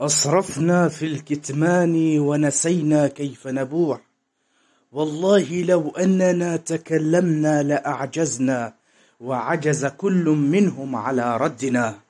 أسرفنا في الكتمان ونسينا كيف نبوح. والله لو أننا تكلمنا لأعجزنا وعجز كل منهم على ردنا.